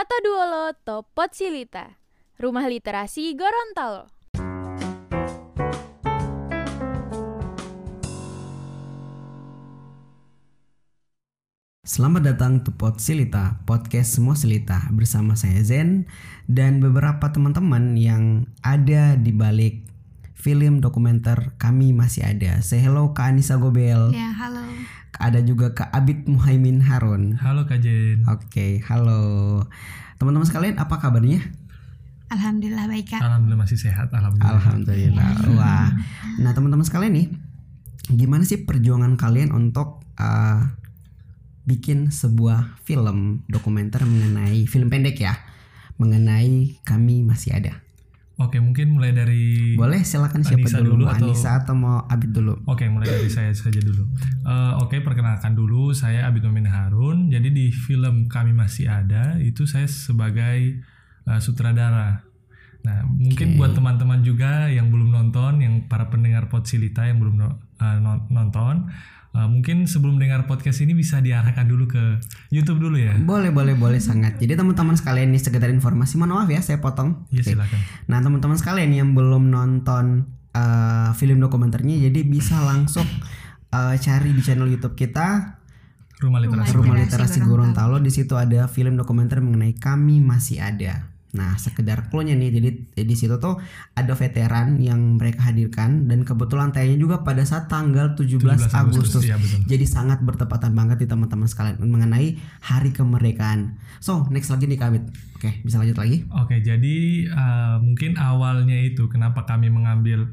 Mata Duolo Topot Silita, Rumah Literasi Gorontalo. Selamat datang ke Pod Silita, podcast semua Silita bersama saya Zen dan beberapa teman-teman yang ada di balik film dokumenter kami masih ada. Say hello Kak Anissa Gobel. Ya, halo. Ada juga Kak Abid Muhaimin Harun. Halo Kak Jen. Oke, halo. Teman-teman sekalian apa kabarnya? Alhamdulillah baik kak. Alhamdulillah masih sehat. Alhamdulillah. Alhamdulillah. Wah. Nah, teman-teman sekalian nih, gimana sih perjuangan kalian untuk uh, bikin sebuah film dokumenter mengenai film pendek ya, mengenai kami masih ada. Oke, mungkin mulai dari Boleh silakan siapa Anissa dulu, dulu atau- Anissa atau mau Abid dulu? Oke, mulai dari saya saja dulu. Eh, Oke, perkenalkan dulu saya Abid Mumin Harun. Jadi di film Kami Masih Ada itu saya sebagai eh, sutradara. Nah, mungkin buat teman-teman juga yang belum nonton, yang para pendengar Podsilita yang belum no- non- nonton, eh, mungkin sebelum dengar podcast ini bisa diarahkan dulu ke YouTube dulu ya. Boleh, boleh, boleh sangat. Jadi teman-teman sekalian nih sekedar informasi, mohon maaf ya saya potong. Ya Oke. silakan. Nah teman-teman sekalian yang belum nonton uh, film dokumenternya, jadi bisa langsung uh, cari di channel YouTube kita Rumah literasi. Rumah Literasi Literasi Gorontalo. Di situ ada film dokumenter mengenai kami masih ada. Nah sekedar clue-nya nih, jadi di situ tuh ada veteran yang mereka hadirkan dan kebetulan tayangnya juga pada saat tanggal 17, 17 Agustus. Agustus, betul. Jadi sangat bertepatan banget di teman-teman sekalian mengenai hari kemerdekaan. So next lagi nih Kabit. Oke bisa lanjut lagi? Oke, jadi uh, mungkin awalnya itu kenapa kami mengambil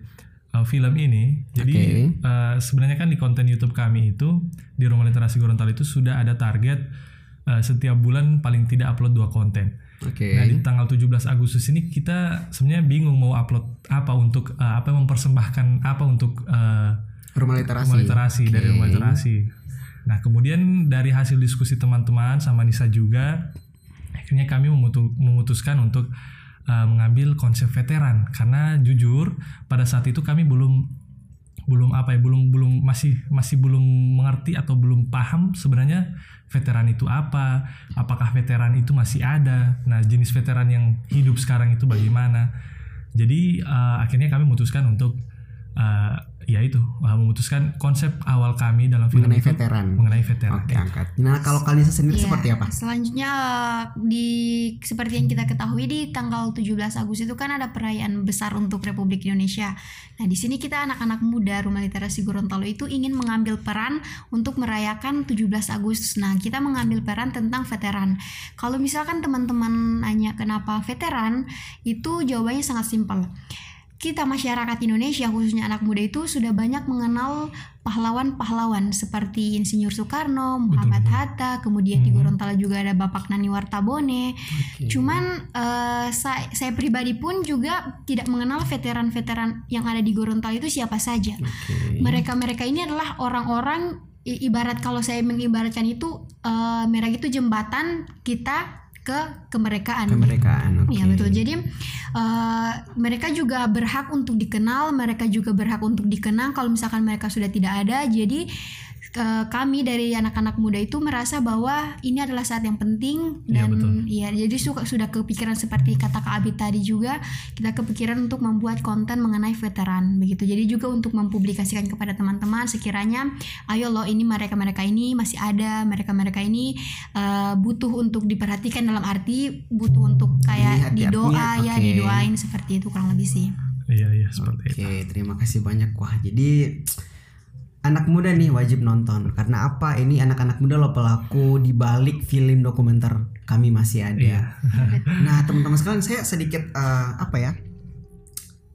uh, film ini. Jadi Oke. uh, sebenarnya kan di konten YouTube kami itu di Rumah Literasi Gorontalo itu sudah ada target uh, setiap bulan paling tidak upload dua konten. Oke. Nah, di tanggal 17 Agustus ini kita sebenarnya bingung mau upload apa untuk uh, apa mempersembahkan apa untuk uh, Rumah literasi. rumah literasi Oke. dari rumah literasi. Nah kemudian dari hasil diskusi teman-teman sama Nisa juga, akhirnya kami memutu- memutuskan untuk uh, mengambil konsep veteran karena jujur pada saat itu kami belum belum apa ya belum belum masih masih belum mengerti atau belum paham sebenarnya veteran itu apa apakah veteran itu masih ada nah jenis veteran yang hidup sekarang itu bagaimana. Jadi uh, akhirnya kami memutuskan untuk uh, ya itu uh, memutuskan konsep awal kami dalam film Mengenai itu veteran. mengenai veteran Oke angkat. Nah kalau kalian sendiri Iya, seperti apa? Selanjutnya eh, di seperti yang kita ketahui di tanggal 17 Agustus itu kan ada perayaan besar untuk Republik Indonesia. Nah, di sini kita anak-anak muda Rumah Literasi Gorontalo itu ingin mengambil peran untuk merayakan 17 Agustus. Nah, kita mengambil peran tentang veteran. Kalau misalkan teman-teman nanya kenapa veteran, itu jawabannya sangat simpel. Kita masyarakat Indonesia khususnya anak muda itu sudah banyak mengenal pahlawan-pahlawan seperti Insinyur Soekarno, Muhammad Hatta, kemudian di Gorontalo juga ada Bapak Nani Wartabone. Cuman eh, saya, saya pribadi pun juga tidak mengenal veteran-veteran yang ada di Gorontalo itu siapa saja. Mereka-mereka ini adalah orang-orang ibarat kalau saya mengibaratkan itu eh, mereka itu jembatan kita ke kemerdekaan. Kemerdekaan. Oke. Iya betul. Jadi eh, mereka juga berhak untuk dikenal, mereka juga berhak untuk dikenang kalau misalkan mereka sudah tidak ada. Jadi kami dari anak-anak muda itu merasa bahwa ini adalah saat yang penting Iya, dan betul. iya jadi suka sudah kepikiran seperti kata Kak Abid tadi juga kita kepikiran untuk membuat konten mengenai veteran begitu. Jadi juga untuk mempublikasikan kepada teman-teman sekiranya ayo loh ini mereka-mereka ini masih ada, mereka-mereka ini eh, butuh untuk diperhatikan dalam arti butuh untuk kayak ya, doa artinya, ya oke. didoain seperti itu kurang lebih sih. iya iya seperti Oke, itu terima kasih banyak. Wah, jadi anak muda nih wajib nonton. Karena apa? Ini anak-anak muda loh pelaku di balik film dokumenter kami masih ada. Iya. Nah, teman-teman sekalian, saya sedikit eh, apa ya?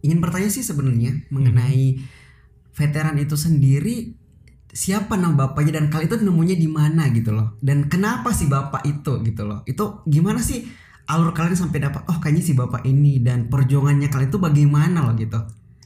Ingin bertanya sih sebenarnya mengenai veteran itu sendiri siapa nama bapaknya dan kalian itu nemunya di mana gitu loh dan kenapa sih bapak itu gitu loh itu gimana sih alur kalian sampai dapat oh kayaknya si bapak ini dan perjuangannya kalian itu bagaimana loh gitu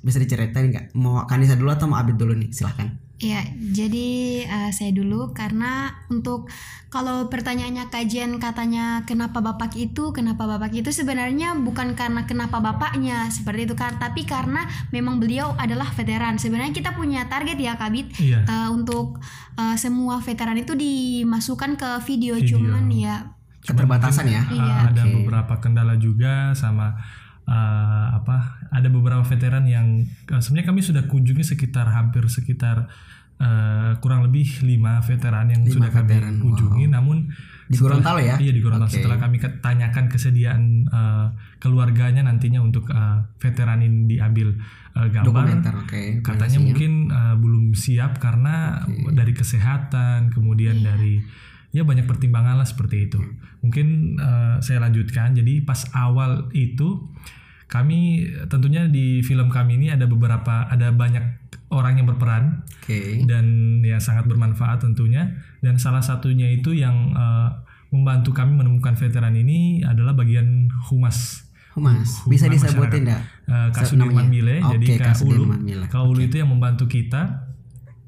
bisa diceritain nggak mau Kanisa dulu atau mau Abid dulu nih silahkan Ya, jadi eh, saya dulu karena untuk kalau pertanyaannya kajian katanya kenapa bapak itu, kenapa bapak itu sebenarnya bukan karena kenapa bapaknya seperti itu kan, tapi karena memang beliau adalah veteran. Sebenarnya kita punya target ya Kabit iya eh, untuk eh, semua veteran itu dimasukkan ke video, Video. cuman ya keterbatasan ya. uh, Iya. ada Oke. beberapa kendala juga sama uh, apa ada beberapa veteran yang uh, sebenarnya kami sudah kunjungi sekitar hampir sekitar uh, kurang lebih lima veteran yang Lima sudah kami veteran, kunjungi. Namun Di setelah- Gorontalo ya? iya di Gorontalo. Oke. setelah kami tanyakan kesediaan uh, keluarganya nantinya untuk uh, veteran ini diambil uh, gambar. Dokumenter oke. katanya mungkin uh, belum siap karena dari kesehatan kemudian dari ya banyak pertimbangan lah seperti itu. Mungkin uh, saya lanjutkan. Jadi pas awal itu kami tentunya di film kami ini ada beberapa ada banyak orang yang berperan. Oke. dan ya sangat bermanfaat tentunya. Dan salah satunya itu yang uh, membantu kami menemukan veteran ini adalah bagian humas. Humas, bisa disebutin enggak? uh, Kak Namanya? Sudirman Mile. Jadi Kak Kak Ulu. Kak Ulu itu yang membantu kita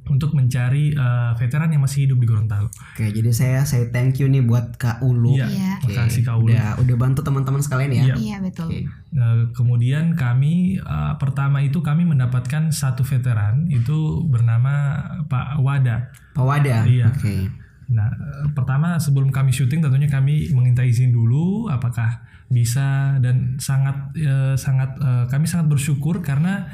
untuk mencari uh, veteran yang masih hidup di Gorontalo. Oke, jadi saya saya thank you nih buat Kak Ulu. Iya, Iya. Oke, makasih Kak Ulu. Udah udah bantu teman-teman sekalian ya. Iya. Iya betul. Oke. Nah, kemudian kami uh, pertama itu kami mendapatkan satu veteran itu bernama Pak Wada. Pak Wada. Iya. Oke. Nah, eh, pertama sebelum kami syuting tentunya kami meminta izin dulu apakah bisa dan sangat eh, sangat eh, kami sangat bersyukur karena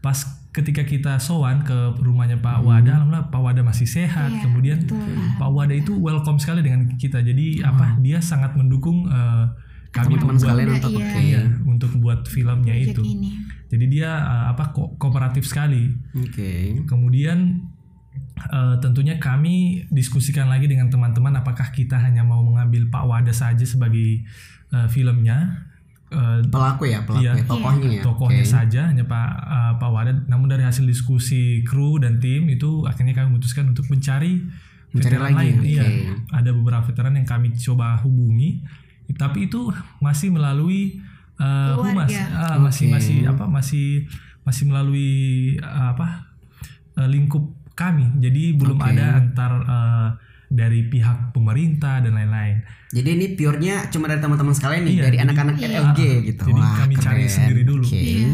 pas ketika kita sowan ke rumahnya Pak Wada, alhamdulillah Pak Wada masih sehat. Iya, Kemudian betul. Pak Wada itu welcome sekali dengan kita. Jadi apa dia sangat mendukung eh, kami Teman-teman membuat- sekalian untuk iya. oke. Iya, untuk buat filmnya Project itu. ini. Jadi dia eh, apa ko- kooperatif sekali. Oke. Kemudian eh, tentunya kami diskusikan lagi dengan teman-teman apakah kita hanya mau mengambil Pak Wada saja sebagai eh, filmnya eh, Pelaku ya, pelaku Iya. ya, tokohnya ya. tokohnya Oke. saja hanya Pak eh, Pak Wada. Namun dari hasil diskusi kru dan tim itu akhirnya kami memutuskan untuk mencari Mencari veteran lagi, lain. oke. Iya, ada beberapa veteran yang kami coba hubungi, tapi itu masih melalui eh, Keluarga. humas, Ah, masih masih apa masih masih melalui eh, apa eh, lingkup kami. Jadi belum Oke. ada antar eh, dari pihak pemerintah dan lain-lain. Jadi ini pure-nya cuma dari teman-teman sekalian nih, Iya, dari anak-anak Iya. LG gitu. Jadi Wah, kami cari keren. sendiri dulu. Oke. Iya.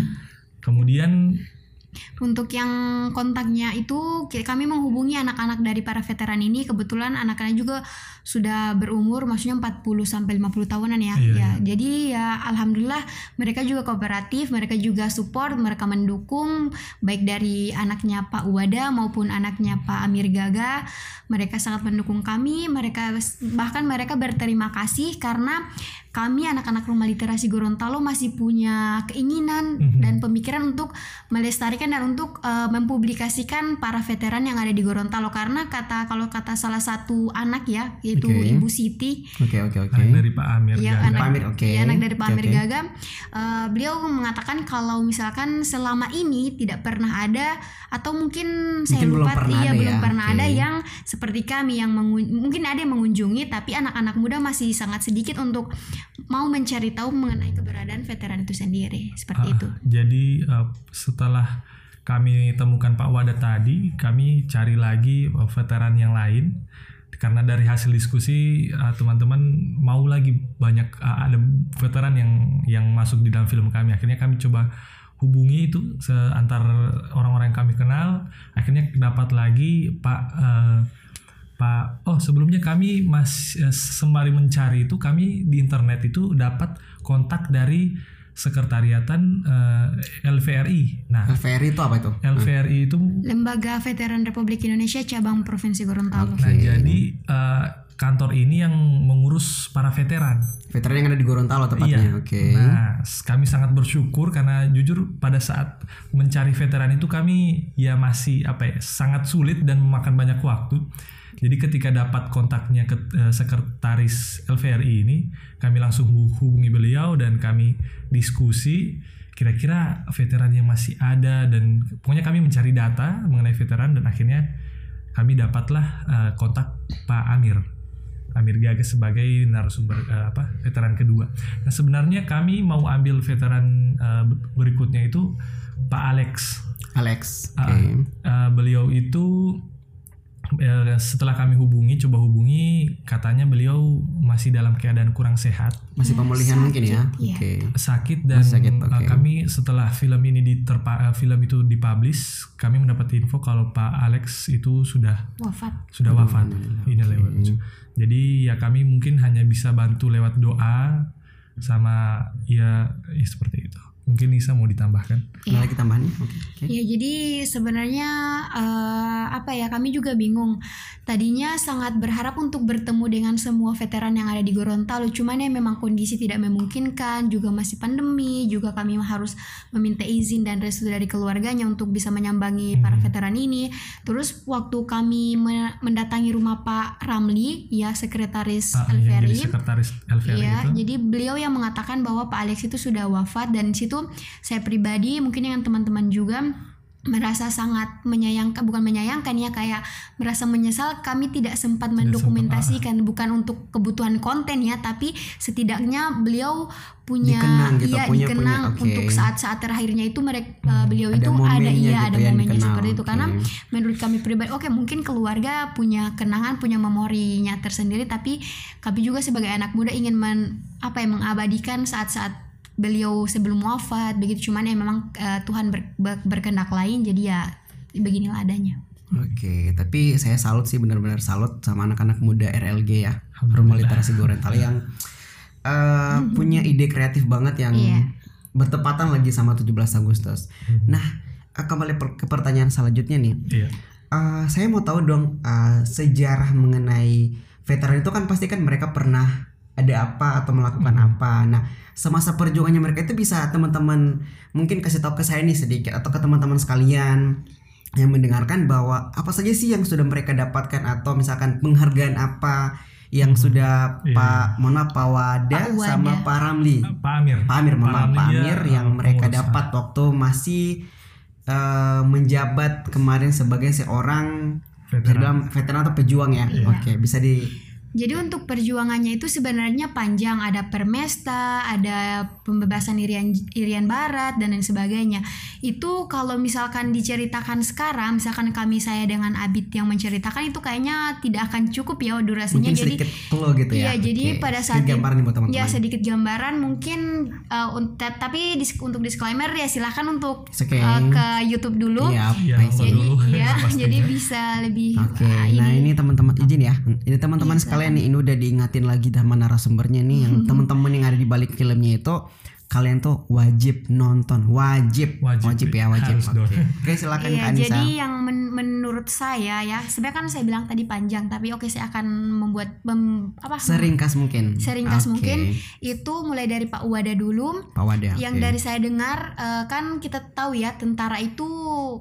Kemudian Untuk yang kontaknya itu kami menghubungi anak-anak dari para veteran ini kebetulan anak-anaknya juga sudah berumur maksudnya 40 sampai 50 tahunan ya. Iya, ya. Jadi ya alhamdulillah mereka juga kooperatif, mereka juga support, mereka mendukung baik dari anaknya Pak Wada maupun anaknya Pak Amir Gaga. Mereka sangat mendukung kami, mereka bahkan mereka berterima kasih karena kami anak-anak rumah literasi Gorontalo masih punya keinginan Mhm. dan pemikiran untuk melestarikan dan untuk eh, mempublikasikan para veteran yang ada di Gorontalo karena kata kalau kata salah satu anak ya yaitu Oke. Ibu Siti Oke, oke, oke. anak dari Pak Amir Iya, Gaga. anak, Pak Amir, oke. iya, anak dari Pak Oke, Amir oke. Gaga. Eh, beliau mengatakan kalau misalkan selama ini tidak pernah ada atau mungkin saya Mungkin belum lupa pernah iya ada belum ya, pernah oke. ada yang seperti kami yang mengun- mungkin ada yang mengunjungi tapi anak-anak muda masih sangat sedikit untuk mau mencari tahu mengenai keberadaan veteran itu sendiri seperti Ah, itu. Jadi eh, setelah kami temukan Pak Wada tadi, kami cari lagi eh, veteran yang lain karena dari hasil diskusi eh, teman-teman mau lagi banyak eh, ada veteran yang yang masuk di dalam film kami. Akhirnya kami coba hubungi itu antar orang-orang yang kami kenal. Akhirnya dapat lagi Pak eh, Pak, oh sebelumnya kami mas eh, sembari mencari itu kami di internet itu dapat kontak dari sekretariatan eh, LVRI. Nah, LVRI itu apa itu? LVRI itu Lembaga Veteran Republik Indonesia cabang Provinsi Gorontalo. Oke. nah jadi eh, kantor ini yang mengurus para veteran. Veteran yang ada di Gorontalo tepatnya. Iya. Oke. Nah, s- kami sangat bersyukur karena jujur pada saat mencari veteran itu kami ya masih apa ya sangat sulit dan memakan banyak waktu. Jadi ketika dapat kontaknya ke eh, sekretaris LVRI ini, kami langsung hu- hubungi beliau dan kami diskusi kira-kira veteran yang masih ada dan pokoknya kami mencari data mengenai veteran dan akhirnya kami dapatlah eh, kontak Pak Amir. Amir Gaga sebagai narasumber eh, apa veteran kedua. Nah sebenarnya kami mau ambil veteran eh, berikutnya itu Pak Alex. Alex. Ah, eh, beliau itu setelah kami hubungi coba hubungi katanya beliau masih dalam keadaan kurang sehat Masih pemulihan mungkin ya. iya. Oke. sakit dan Masih sakit, eh, oke. kami setelah film ini diterpa eh, film itu dipublish kami mendapat info kalau Pak Alex itu sudah wafat sudah wafat ini lewat jadi ya kami mungkin hanya bisa bantu lewat doa sama ya, ya seperti itu mungkin Nisa mau ditambahkan Ada lagi tambahannya? Oke. oke. Ya jadi sebenarnya eh, apa ya kami juga bingung. Tadinya sangat berharap untuk bertemu dengan semua veteran yang ada di Gorontalo, cuman ya memang kondisi tidak memungkinkan, juga masih pandemi, juga kami harus meminta izin dan restu dari keluarganya untuk bisa menyambangi para veteran ini. Terus waktu kami me- mendatangi rumah Pak Ramli, ya sekretaris Pak yang jadi sekretaris LVRI Iya, itu jadi beliau yang mengatakan bahwa Pak Alex itu sudah wafat dan di saya pribadi mungkin dengan teman-teman juga merasa sangat menyayangkan bukan menyayangkan ya kayak merasa menyesal kami tidak sempat mendokumentasikan bukan untuk kebutuhan konten ya tapi setidaknya beliau punya Dikenang gitu, iya, punya- dikenang punya, oke. untuk saat-saat terakhirnya itu mereka uh, beliau Ada itu ada iya gitu ada yang momennya dikenal, seperti itu oke. karena menurut kami pribadi oke mungkin keluarga punya kenangan punya memorinya tersendiri tapi kami juga sebagai anak muda ingin men, apa ya mengabadikan saat-saat beliau sebelum wafat begitu. Cuman ya memang eh, Tuhan ber- ber- berkehendak lain jadi ya beginilah adanya. Oke, tapi saya salut sih benar-benar salut sama anak-anak muda RLG ya, Rumah Literasi Gorontalo yang eh, punya ide kreatif banget yang Iya. bertepatan lagi sama 17 Agustus. Nah, eh, kembali per- ke pertanyaan selanjutnya nih. iya. Eh, saya mau tahu dong eh, sejarah mengenai veteran itu kan pasti kan mereka pernah ada apa atau melakukan apa. Nah, semasa perjuangannya mereka itu bisa teman-teman mungkin kasih tahu ke saya nih sedikit atau ke teman-teman sekalian yang mendengarkan bahwa apa saja sih yang sudah mereka dapatkan atau misalkan penghargaan apa yang sudah Iya. Pak Mona Pak Wada Pak Wada. sama Pak Ramli. Pak Amir Pak Amir, mohon maaf, Pak Amir yang mereka dapat waktu masih eh, menjabat kemarin sebagai seorang veteran veteran atau pejuang ya. Iya. Oke, bisa di Jadi untuk perjuangannya itu sebenarnya panjang, ada Permesta, ada pembebasan Irian Irian Barat dan lain sebagainya. Itu kalau misalkan diceritakan sekarang, misalkan kami saya dengan Abid yang menceritakan itu kayaknya tidak akan cukup ya durasinya. mungkin jadi sedikit clue gitu ya. Iya, jadi Oke, pada sedikit saat itu- gambaran nih buat teman-teman. Ya sedikit gambaran mungkin uh, tapi dis- untuk disclaimer ya silahkan untuk uh, ke YouTube dulu. Iya, nonton Jadi dulu, ya, jadi bisa lebih Oke, uh, nah ini teman-teman izin ya. Ini teman-teman Iya, sekalian nih, ini udah diingatin lagi sama narasumbernya nih yang teman-teman yang ada di balik filmnya itu kalian tuh wajib nonton, wajib, Wajib, ya, wajib. Oke, dong. Oke, silakan Iya, Kak Anissa. jadi yang men- menurut saya ya, sebenarnya kan saya bilang tadi panjang, tapi oke saya akan membuat mem- apa? Seringkas mungkin. Seringkas Oke. mungkin itu mulai dari Pak Wada dulu. Pak Wada. Yang oke. dari saya dengar eh, kan kita tahu ya tentara itu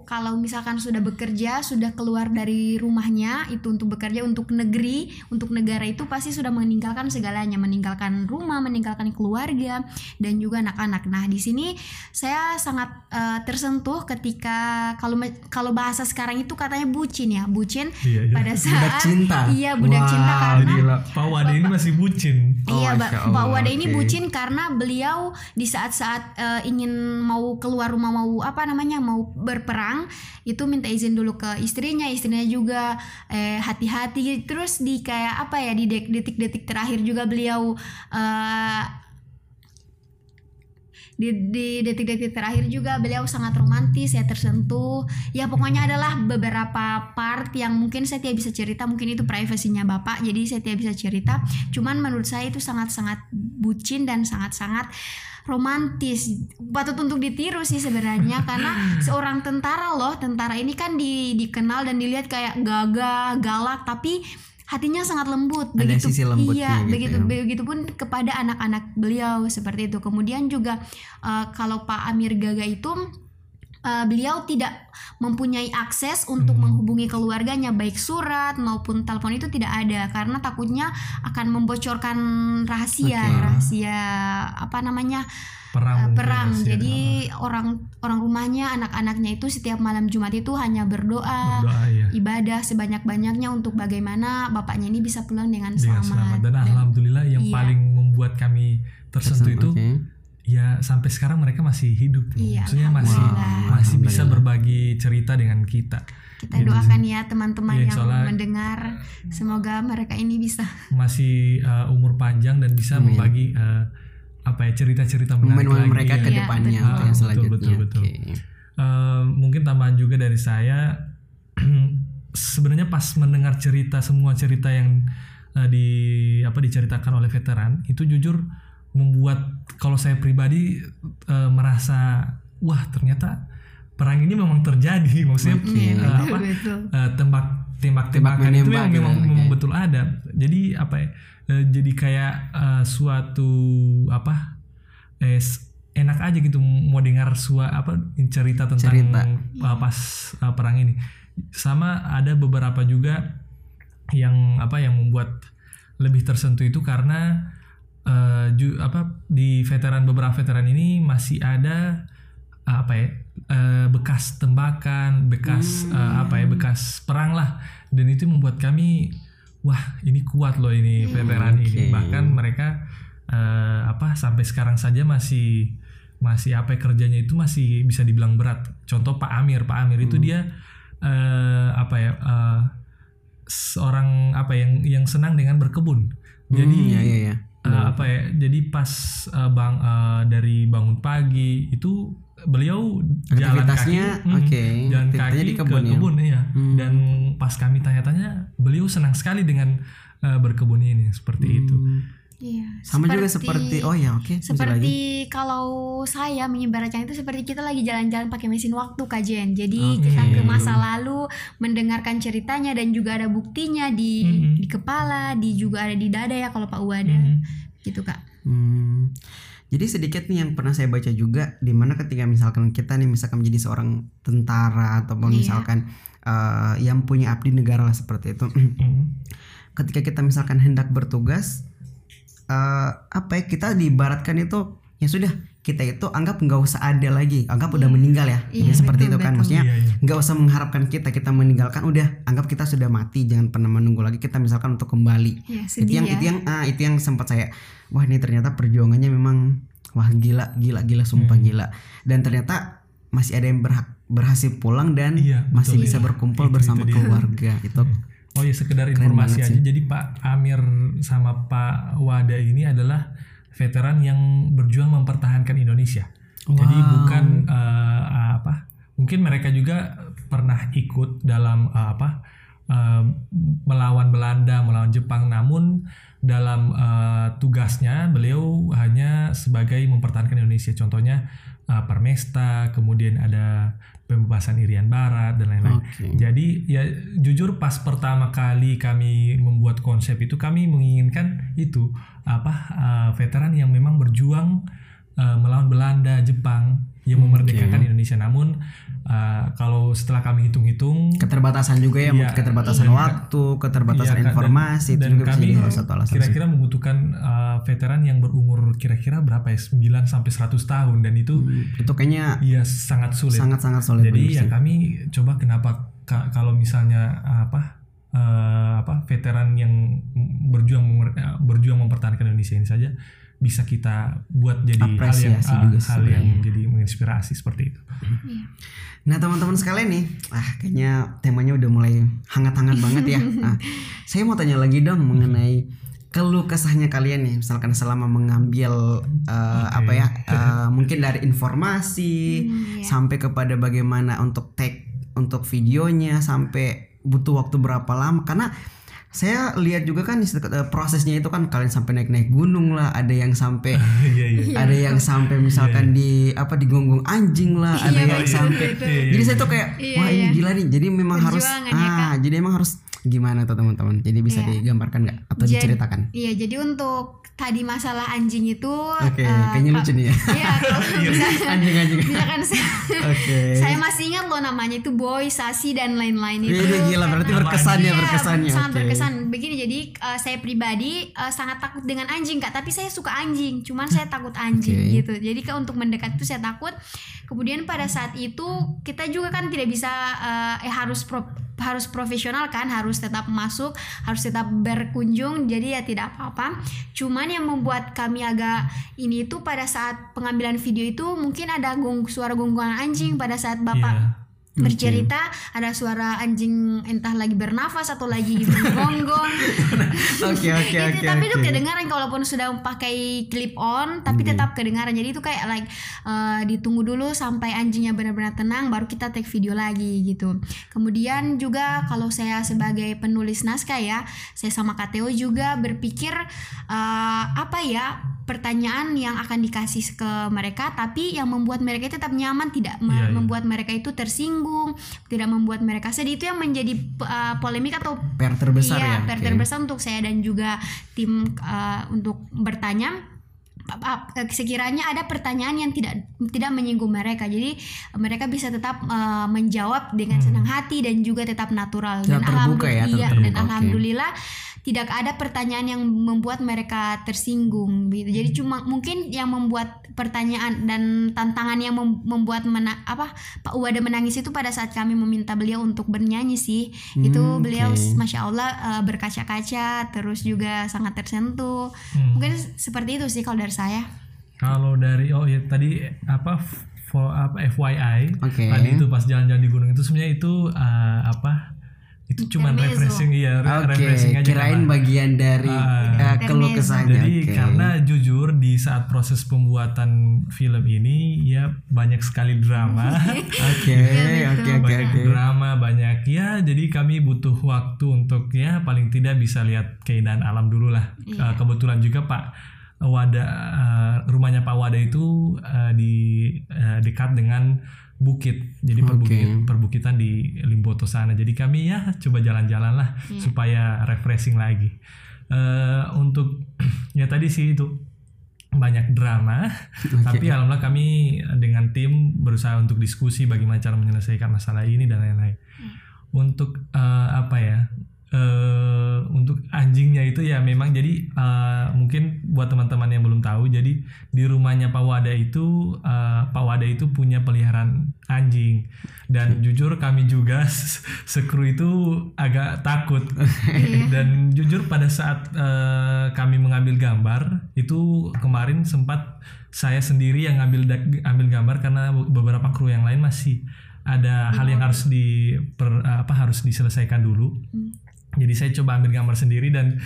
kalau misalkan sudah bekerja, sudah keluar dari rumahnya itu untuk bekerja untuk negeri, untuk negara itu pasti sudah meninggalkan segalanya, meninggalkan rumah, meninggalkan keluarga dan juga anak-anak. Nah, di sini saya sangat eh, tersentuh ketika kalau kalau bahasa sekarang itu katanya bucin ya, bucin Iya, iya. pada saat cinta. Iya, budak Wow, cinta karena gila. Pak Wade ini masih bucin Oh, iya, Mbak Allah, Wada ini oke. bucin karena beliau di saat-saat eh, ingin mau keluar rumah mau apa namanya mau berperang itu minta izin dulu ke istrinya, istrinya juga eh, hati-hati terus di kayak apa ya di detik-detik terakhir juga beliau eh, di, di detik-detik terakhir juga beliau sangat romantis saya tersentuh. Ya pokoknya adalah beberapa part yang mungkin saya tidak bisa cerita mungkin itu privasinya bapak jadi saya tidak bisa cerita. Cuman menurut saya itu sangat-sangat bucin dan sangat-sangat romantis. Patut untuk ditiru sih sebenarnya karena seorang tentara loh tentara ini kan di, dikenal dan dilihat kayak gagah galak tapi hatinya sangat lembut Ada begitu sisi lembutnya iya gitu begitu ya. begitupun kepada anak-anak beliau seperti itu kemudian juga eh, kalau Pak Amir Gaga itu eh, beliau tidak mempunyai akses untuk menghubungi keluarganya baik surat maupun telepon itu tidak ada karena takutnya akan membocorkan rahasia Oke. rahasia apa namanya perang mungkin perang masih jadi orang orang rumahnya anak-anaknya itu setiap malam Jumat itu hanya berdoa berdoa ya ibadah sebanyak-banyaknya untuk bagaimana bapaknya ini bisa pulang dengan dengan selamat, selamat dan alhamdulillah yang Iya. paling membuat kami tersentuh itu Oke. Ya sampai sekarang mereka masih hidup Iya, maksudnya masih masih bisa berbagi cerita dengan kita kita doakan ya teman-teman Iya, yang mendengar semoga mereka ini bisa masih uh, umur panjang dan bisa Amin. membagi uh, apa ya cerita-cerita menarik lagi. mereka ke Iya, depannya betul. yang Betul, selanjutnya betul, betul. Oke. Eh, mungkin tambahan juga dari saya sebenarnya pas mendengar cerita semua cerita yang eh, di apa diceritakan oleh veteran itu jujur membuat kalau saya pribadi eh, merasa wah ternyata perang ini memang terjadi maksudnya Oke. eh, Iya, apa eh, tembak tembak Tembak tembakan itu menembak yang gitu memang, ya, memang oke. betul ada jadi apa ya eh, jadi kayak eh, suatu apa eh, s- enak aja gitu mau dengar sua apa cerita tentang Cerita. uh, pas uh, perang ini sama ada beberapa juga yang apa yang membuat lebih tersentuh itu karena uh, ju- apa di veteran beberapa veteran ini masih ada uh, apa ya uh, bekas tembakan bekas uh, apa ya bekas perang lah. Dan itu membuat kami wah ini kuat loh ini veteran Oke. ini bahkan mereka uh, apa sampai sekarang saja masih masih apa ya, kerjanya itu masih bisa dibilang berat. Contoh Pak Amir Pak Amir itu dia uh, apa ya uh, seorang apa yang yang senang dengan berkebun. Jadi Hmm, ya, ya, ya. Uh, apa ya jadi pas uh, bang uh, dari bangun pagi itu beliau jalan kaki hmm, oke. jalan kaki di ke kebun ya? kebun ya Hmm. dan pas kami tanya-tanya beliau senang sekali dengan uh, berkebun ini seperti itu Hmm. Iya, Sama juga seperti oh ya oke lagi. seperti kalau saya menyebarkan itu seperti kita lagi jalan-jalan pakai mesin waktu Kak Jen. Jadi Oke. kita ke masa lalu mendengarkan ceritanya dan juga ada buktinya di Mhm. di kepala, di juga ada di dada ya kalau Pak U ada. Mhm. Gitu Kak. Hmm. Jadi sedikit nih yang pernah saya baca juga di mana ketika misalkan kita nih misalkan menjadi seorang tentara ataupun Iya. misalkan eh, yang punya abdi negara lah seperti itu. Mhm. ketika kita misalkan hendak bertugas eh, apa ya kita diibaratkan itu ya sudah kita itu anggap nggak usah ada lagi anggap udah meninggal ya Iya, Ya, seperti betul, itu kan betul. maksudnya Iya, iya. nggak usah mengharapkan kita kita meninggalkan udah anggap kita sudah mati jangan pernah menunggu lagi kita misalkan untuk kembali Ya, itu yang ya. itu yang ah, itu yang sempat saya wah ini ternyata perjuangannya memang wah gila gila gila sumpah Hmm. gila dan ternyata masih ada yang berhak berhasil pulang dan Iya, masih betul. bisa Iya. berkumpul Itu- bersama itu dia. keluarga itu Oh ya sekedar informasi aja. sih. Jadi Pak Amir sama Pak Wada ini adalah veteran yang berjuang mempertahankan Indonesia. Jadi Wow. bukan eh, apa? Mungkin mereka juga pernah ikut dalam eh, apa? eh, melawan Belanda, melawan Jepang. Namun dalam eh, tugasnya beliau hanya sebagai mempertahankan Indonesia. Contohnya eh, Permesta, kemudian ada pembebasan Irian Barat dan lain-lain. Oke. Jadi ya jujur pas pertama kali kami membuat konsep itu kami menginginkan itu apa uh, veteran yang memang berjuang uh, melawan Belanda, Jepang yang memerdekakan Indonesia. Namun uh, kalau setelah kami hitung-hitung keterbatasan juga ya Iya, keterbatasan iya. waktu keterbatasan Iya, Kak, dan- informasi itu dan juga bisa kami jadi sih. kira-kira membutuhkan uh, veteran yang berumur kira-kira berapa ya 9 sampai 100 tahun dan itu itu kayaknya iya sangat sulit. sangat sangat sulit Jadi ya sih. kami coba kenapa ka- kalau misalnya apa eh, apa veteran yang berjuang eh, berjuang mempertahankan Indonesia ini saja bisa kita buat jadi hal yang Apresiasi ah, juga hal yang jadi menginspirasi seperti itu. Nah teman-teman sekalian nih, ah kayaknya temanya udah mulai hangat-hangat banget ya. Nah, saya mau tanya lagi dong mengenai keluh kesahnya kalian nih, misalkan selama mengambil eh, Oke. apa ya, eh, mungkin dari informasi Hmm, iya. sampai kepada bagaimana untuk take untuk videonya sampai butuh waktu berapa lama karena saya lihat juga kan eh, prosesnya itu kan kalian sampai naik-naik gunung lah, ada yang sampai Iya iya. ada yang sampai misalkan di apa digonggong anjing lah, ada Iya, yang betul, sampai betul. Iya, iya, jadi saya iya. tuh kayak Iya, wah ini iya. gila nih. Jadi memang harus ya, ah jadi emang harus gimana tuh teman-teman. Jadi bisa Iya. digambarkan nggak atau Jadi- diceritakan? Iya, jadi untuk tadi masalah anjing itu Oke, eh, kayaknya lucu nih ya. Iya, Anjing-anjing. misalkan saya, Oke. saya masih ingat loh namanya itu boy, sasi dan lain-lain itu. Ini gila berarti Karena- berkesan ya Iya, berkesannya. sangat Oke. berkesan. Begini jadi uh, saya pribadi uh, sangat takut dengan anjing kak, tapi saya suka anjing. Cuman saya takut anjing Oke. gitu. Jadi ke untuk mendekat itu saya takut. Kemudian pada saat itu kita juga kan tidak bisa uh, eh harus pro- harus profesional kan, harus tetap masuk, harus tetap berkunjung. Jadi ya tidak apa-apa. Cuman yang membuat kami agak ini itu pada saat pengambilan video itu mungkin ada gong suara gonggongan anjing pada saat bapak Iya. Bercerita ada suara anjing entah lagi bernafas atau lagi menggonggong Oke oke itu oke. tapi itu oke. kedengaran kalaupun sudah pakai clip on tapi tetap kedengaran jadi itu kayak like eh, ditunggu dulu sampai anjingnya benar-benar tenang baru kita take video lagi gitu kemudian juga kalau saya sebagai penulis naskah ya saya sama KTO juga berpikir eh, apa ya pertanyaan yang akan dikasih ke mereka tapi yang membuat mereka tetap nyaman tidak Iya, iya. membuat mereka itu tersinggung tidak membuat mereka sedih itu yang menjadi eh, polemik atau PR terbesar iya, ya. PR oke. terbesar untuk saya dan juga tim uh, untuk bertanya ap- sekiranya ada pertanyaan yang tidak tidak menyinggung mereka jadi mereka bisa tetap uh, menjawab dengan senang hati dan juga tetap natural dan terbuka ya, alhamdulillah tetap dan terbuka, oke. alhamdulillah tidak ada pertanyaan yang membuat mereka tersinggung gitu jadi cuma mungkin yang membuat pertanyaan dan tantangan yang mem- membuat mena- apa Pak Uwada menangis itu pada saat kami meminta beliau untuk bernyanyi sih itu Hmm, beliau oke. masya Allah eh, berkaca-kaca terus juga sangat tersentuh Hmm. mungkin seperti itu sih kalau dari saya Kalau dari oh ya tadi apa for, apa FYI Oke. tadi itu pas jalan-jalan di gunung itu sebenarnya itu uh, apa itu cuma refreshing iya re- Oke, refreshing aja kirain karena- bagian dari Ah. eh, keluh kesahnya. Jadi oke. karena jujur di saat proses pembuatan film ini ya banyak sekali drama, Oke, oke, oke, banyak oke. drama, banyak ya. Jadi kami butuh waktu untuk ya paling tidak bisa lihat keindahan alam dulu lah. Iya. Eh, kebetulan juga Pak Wada eh, rumahnya Pak Wada itu eh, di eh, dekat dengan bukit, jadi perbukit, perbukitan di Limboto sana. Jadi kami ya coba jalan-jalan lah supaya refreshing lagi. Eh, untuk ya tadi sih itu banyak drama, tapi alhamdulillah kami dengan tim berusaha untuk diskusi bagaimana cara menyelesaikan masalah ini dan lain-lain. Untuk eh, apa ya? Eh untuk anjingnya itu ya memang jadi eh, mungkin buat teman-teman yang belum tahu jadi di rumahnya Pak Wada itu eh, Pak Wada itu punya peliharaan anjing. Dan jujur kami juga sekru itu agak takut. Dan jujur pada saat eh, kami mengambil gambar itu kemarin sempat saya sendiri yang ngambil ambil gambar karena beberapa kru yang lain masih ada hal yang harus di per- apa harus diselesaikan dulu jadi saya coba ambil gambar sendiri dan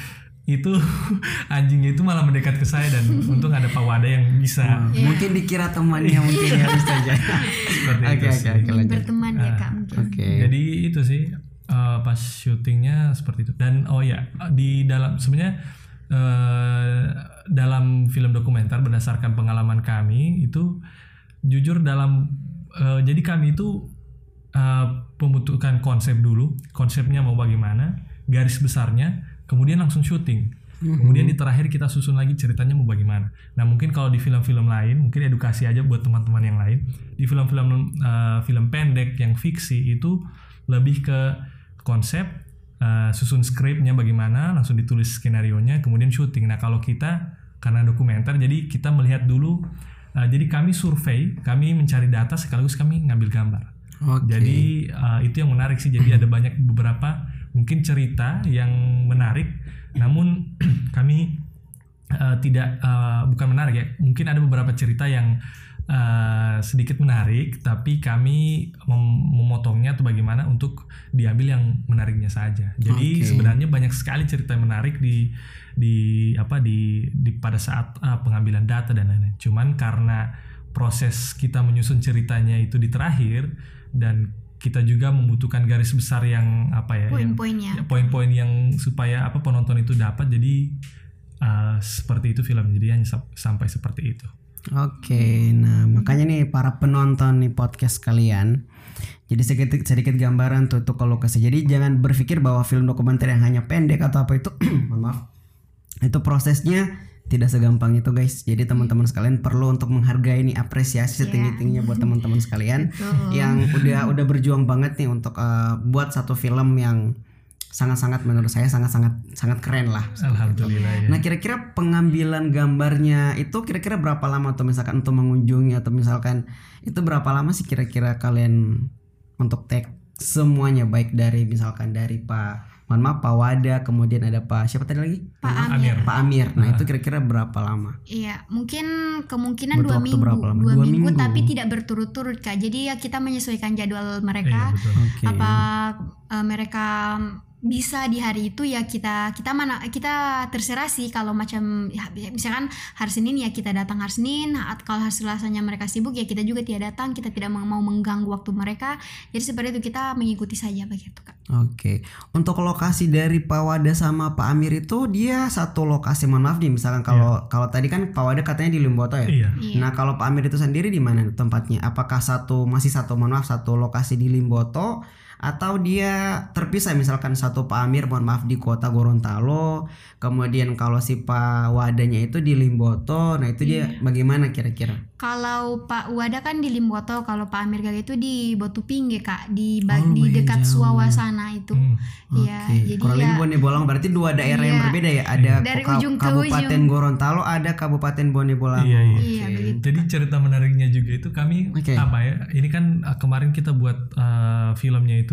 itu anjingnya itu malah mendekat ke saya dan untung ada Pak Wada yang bisa Mungkin dikira temannya mungkin ya bisa aja. seperti Oke itu sih. oke lanjut. berteman ya kak mungkin Oke. Jadi itu sih eh, pas syutingnya seperti itu. Dan oh ya di dalam sebenarnya eh, dalam film dokumenter berdasarkan pengalaman kami itu jujur dalam eh, jadi kami itu eh, membutuhkan konsep dulu, konsepnya mau bagaimana, garis besarnya, kemudian langsung syuting. Kemudian di terakhir kita susun lagi ceritanya mau bagaimana. Nah mungkin kalau di film-film lain, mungkin edukasi aja buat teman-teman yang lain. Di film-film eh, film pendek yang fiksi itu lebih ke konsep, eh, susun skripnya bagaimana, langsung ditulis skenario nya, kemudian syuting. Nah kalau kita karena dokumenter, jadi kita melihat dulu. eh, jadi kami survei, kami mencari data sekaligus kami ngambil gambar. Oke. Jadi uh, itu yang menarik sih. Jadi ada banyak beberapa mungkin cerita yang menarik, namun kami uh, tidak uh, bukan menarik ya. Mungkin ada beberapa cerita yang uh, sedikit menarik, tapi kami mem- memotongnya atau bagaimana untuk diambil yang menariknya saja. Jadi Oke. sebenarnya banyak sekali cerita yang menarik di di apa di, di pada saat uh, pengambilan data dan lain-lain. Cuman karena proses kita menyusun ceritanya itu di terakhir dan kita juga membutuhkan garis besar yang apa ya poin-poinnya ya, poin-poin yang supaya apa penonton itu dapat. Jadi uh, seperti itu film jadi hanya sam- sampai seperti itu. Oke, nah makanya nih para penonton nih podcast kalian, jadi sedikit sedikit gambaran tuh tuh kalau kasih. Jadi jangan berpikir bahwa film dokumenter yang hanya pendek atau apa itu, mohon maaf, itu prosesnya tidak segampang itu guys. Jadi teman-teman sekalian perlu untuk menghargai nih apresiasi setinggi tingginya buat teman-teman sekalian yang udah udah berjuang banget nih untuk eh, buat satu film yang sangat-sangat menurut saya sangat-sangat sangat keren lah. alhamdulillah ya. Nah kira-kira pengambilan gambarnya itu kira-kira berapa lama tuh misalkan untuk mengunjungi atau misalkan itu berapa lama sih kira-kira kalian untuk take semuanya? Baik dari misalkan dari Pak mohon maaf Pak Wada kemudian ada Pak siapa tadi lagi Pak Amir. Pak Amir nah itu kira-kira berapa lama Iya, mungkin kemungkinan Butuh dua minggu, berapa lama? dua, Dua minggu, minggu. tapi tidak berturut-turut kak. Jadi ya kita menyesuaikan jadwal Iya, mereka. betul. oke Apa eh, mereka bisa di hari itu ya kita kita mana kita terserah sih kalau macam ya, misalkan hari Senin ya kita datang hari Senin kalau hari Selasanya mereka sibuk ya kita juga tidak datang kita tidak mau mengganggu waktu mereka jadi seperti itu kita mengikuti saja begitu kak Oke, untuk lokasi dari Pak Wada sama Pak Amir itu dia satu lokasi. Mohon maaf nih, misalkan kalau kalau tadi kan Pak Wada katanya di Limboto ya. Iya. Iya. Nah kalau Pak Amir itu sendiri di mana tempatnya? Apakah satu masih satu mohon maaf satu lokasi di Limboto atau dia terpisah misalkan satu Pak Amir mohon maaf di kota Gorontalo, kemudian kalau si Pak Wadanya itu di Limboto. Nah itu dia bagaimana kira-kira? Kalau Pak Wada kan di Limboto, kalau Pak Amir Gaga itu di Botupingge kak, di Oh, di lumayan dekat jauh. Itu. Hmm. Iya, jadi kurang ya lebih Bone Bolang berarti dua daerah yang Iya. berbeda ya. Ada Dari Ka- ujung ke Kabupaten ujung. Gorontalo, ada Kabupaten Bone Bolang. Iya, iya. Iya, begitu. Jadi cerita menariknya juga itu kami Oke. apa ya? Ini kan uh, kemarin kita buat uh, filmnya itu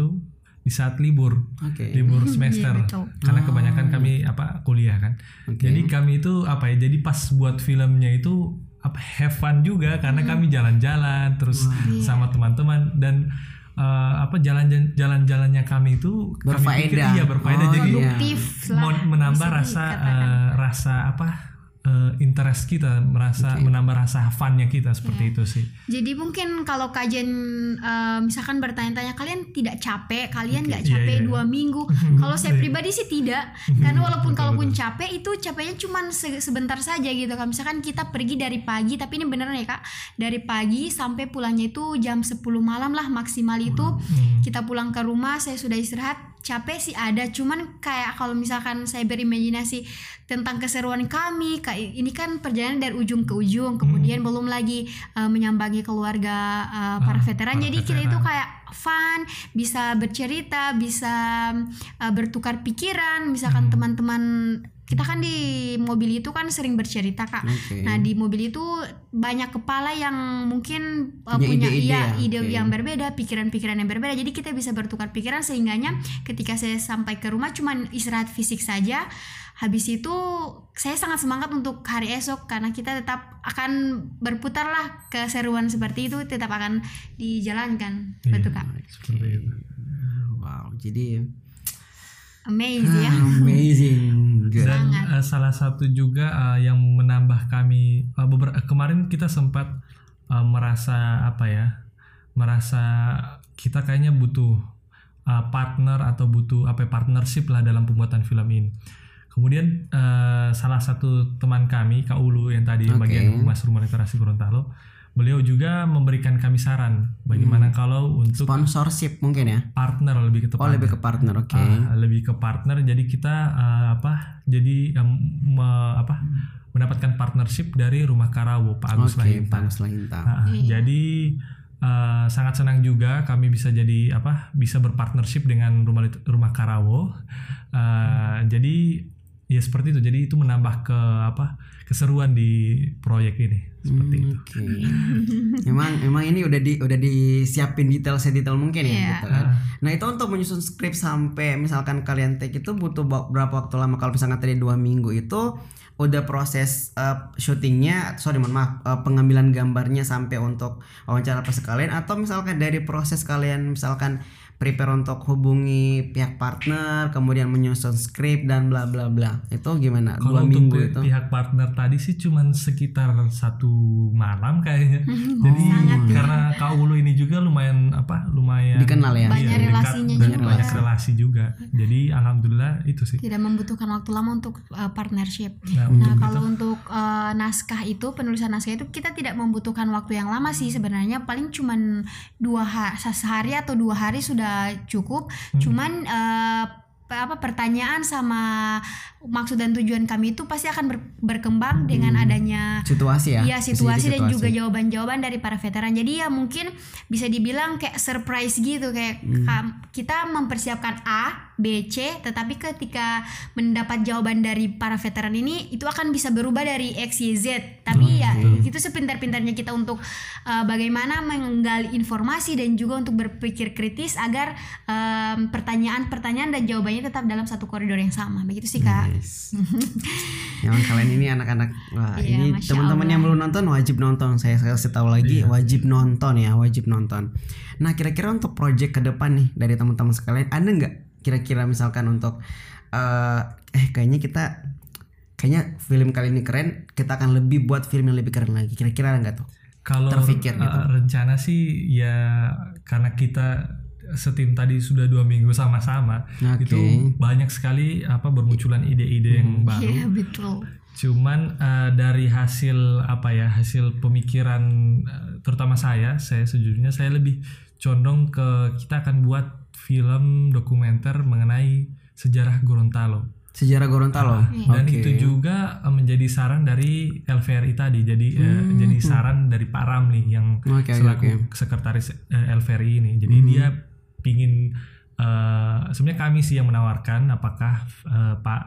di saat libur, Oke. libur semester. Iya, betul. Karena kebanyakan kami apa kuliah kan. Oke. Jadi kami itu apa ya? Jadi pas buat filmnya itu apa have fun juga karena kami jalan-jalan terus Iya. sama teman-teman dan uh, apa jalan jalan-jalannya kami itu kami pikir Berfaedah. iya berfaedah Oh, jadi iya. menambah bisa rasa eh, rasa apa eh, interest kita merasa menambah rasa funnya kita seperti itu sih Jadi mungkin kalau kajian eh, misalkan bertanya-tanya kalian tidak capek, kalian nggak Iya, capek iya. dua minggu. kalau saya pribadi sih tidak, karena walaupun kalaupun capek itu capeknya cuman se- sebentar saja gitu. Kalau misalkan kita pergi dari pagi, tapi ini beneran ya kak, dari pagi sampai pulangnya itu jam 10 malam lah maksimal itu. Hmm. Kita pulang ke rumah, saya sudah istirahat. Capek sih ada, cuman kayak kalau misalkan saya berimajinasi tentang keseruan kami, kayak ini kan perjalanan dari ujung ke ujung, kemudian belum lagi uh, menyambangi keluarga uh, para Ah, veteran. para Jadi kita itu veteran. kayak fun, bisa bercerita, bisa uh, bertukar pikiran. Misalkan Hmm. Kita kan di mobil itu kan sering bercerita kak. Oke. Nah di mobil itu banyak kepala yang mungkin uh, Punya punya ide-ide iya ya, ide oke. yang berbeda, pikiran-pikiran yang berbeda. Jadi kita bisa bertukar pikiran sehingganya ketika saya sampai ke rumah cuman istirahat fisik saja. Habis itu saya sangat semangat untuk hari esok karena kita tetap akan berputar lah keseruan seperti itu tetap akan dijalankan. Iya. Betul kak. seperti itu Wow, jadi Amazing ya. amazing. Good. dan Sangat. eh, salah satu juga eh, yang menambah kami eh, beber- kemarin kita sempat eh, merasa apa ya merasa kita kayaknya butuh eh, partner atau butuh apa ya, partnership lah dalam pembuatan film ini kemudian eh, salah satu teman kami Kak Ulu yang tadi Oke. bagian humas rumah literasi Gorontalo beliau juga memberikan kami saran bagaimana kalau untuk Sponsorship mungkin ya. partner lebih ke Oh, lebih ke partner, oke. Ah, lebih ke partner jadi kita eh, apa jadi em, me- apa mendapatkan partnership dari rumah Karawo Pak Agus Oke, Lahinta. Pak Agus Lahinta. Ah, Iya. jadi eh, sangat senang juga kami bisa jadi apa bisa berpartnership dengan rumah rumah Karawo Eh, jadi ya seperti itu jadi itu menambah ke apa keseruan di proyek ini seperti Hmm, itu Oke. Memang memang ini udah di udah disiapin detail sedetail mungkin ya Iya. gitu kan. Nah, itu untuk menyusun skrip sampai misalkan kalian take itu butuh berapa waktu lama kalau misalkan tadi dua minggu itu udah proses uh, syutingnya sorry mohon maaf uh, pengambilan gambarnya sampai untuk wawancara apa sekalian atau misalkan dari proses kalian misalkan prepare untuk hubungi pihak partner kemudian menyusun skrip dan bla bla bla itu gimana Kalau dua untuk minggu itu pihak partner tadi sih cuman sekitar satu malam kayaknya. Jadi karena Kak Ulu ini juga lumayan apa lumayan Dikenal ya? Banyak dekat relasinya dan juga. banyak relasi juga. Jadi alhamdulillah itu sih. Tidak membutuhkan waktu lama untuk uh, partnership. Nah, Nah, untuk kalau itu untuk uh, naskah itu penulisan naskah itu kita tidak membutuhkan waktu yang lama sih sebenarnya paling cuman dua hari sehari atau dua hari sudah cukup. Hmm. Cuman uh, apa pertanyaan sama maksud dan tujuan kami itu pasti akan ber- berkembang dengan adanya situasi ya Iya situasi jadi dan juga jawaban-jawaban dari para veteran. Jadi ya mungkin bisa dibilang kayak surprise gitu kayak Hmm. kita mempersiapkan A, B, C, tetapi ketika mendapat jawaban dari para veteran ini itu akan bisa berubah dari X, Y, Z. Tapi ya itu sepintar-pintarnya kita untuk uh, bagaimana menggali informasi dan juga untuk berpikir kritis agar um, pertanyaan-pertanyaan dan jawabannya tetap dalam satu koridor yang sama. Begitu sih kak. Yes. Memang kalian ini anak-anak wah Iya, ini teman-teman yang belum nonton wajib nonton. Saya saya kasih tahu lagi wajib nonton ya, wajib nonton. Nah, kira-kira untuk project ke depan nih dari teman-teman sekalian ada nggak kira-kira misalkan untuk eh eh kayaknya kita kayaknya film kali ini keren, kita akan lebih buat film yang lebih keren lagi. Kira-kira nggak tuh? Kalau Terfikir uh, gitu. rencana sih ya karena kita setim tadi sudah dua minggu sama-sama Oke. itu banyak sekali apa bermunculan ide-ide yang baru. Iya betul. Cuman uh, dari hasil apa ya hasil pemikiran uh, terutama saya, saya sejujurnya saya lebih condong ke kita akan buat film dokumenter mengenai sejarah Gorontalo. Sejarah Gorontalo. Dan Oke. itu juga uh, menjadi saran dari LVRI tadi. Jadi uh, jadi saran dari Pak Ramli yang Hmm. Oke, selaku oke. sekretaris uh, LVRI ini. Jadi Hmm. dia pingin uh, sebenarnya kami sih yang menawarkan apakah uh, Pak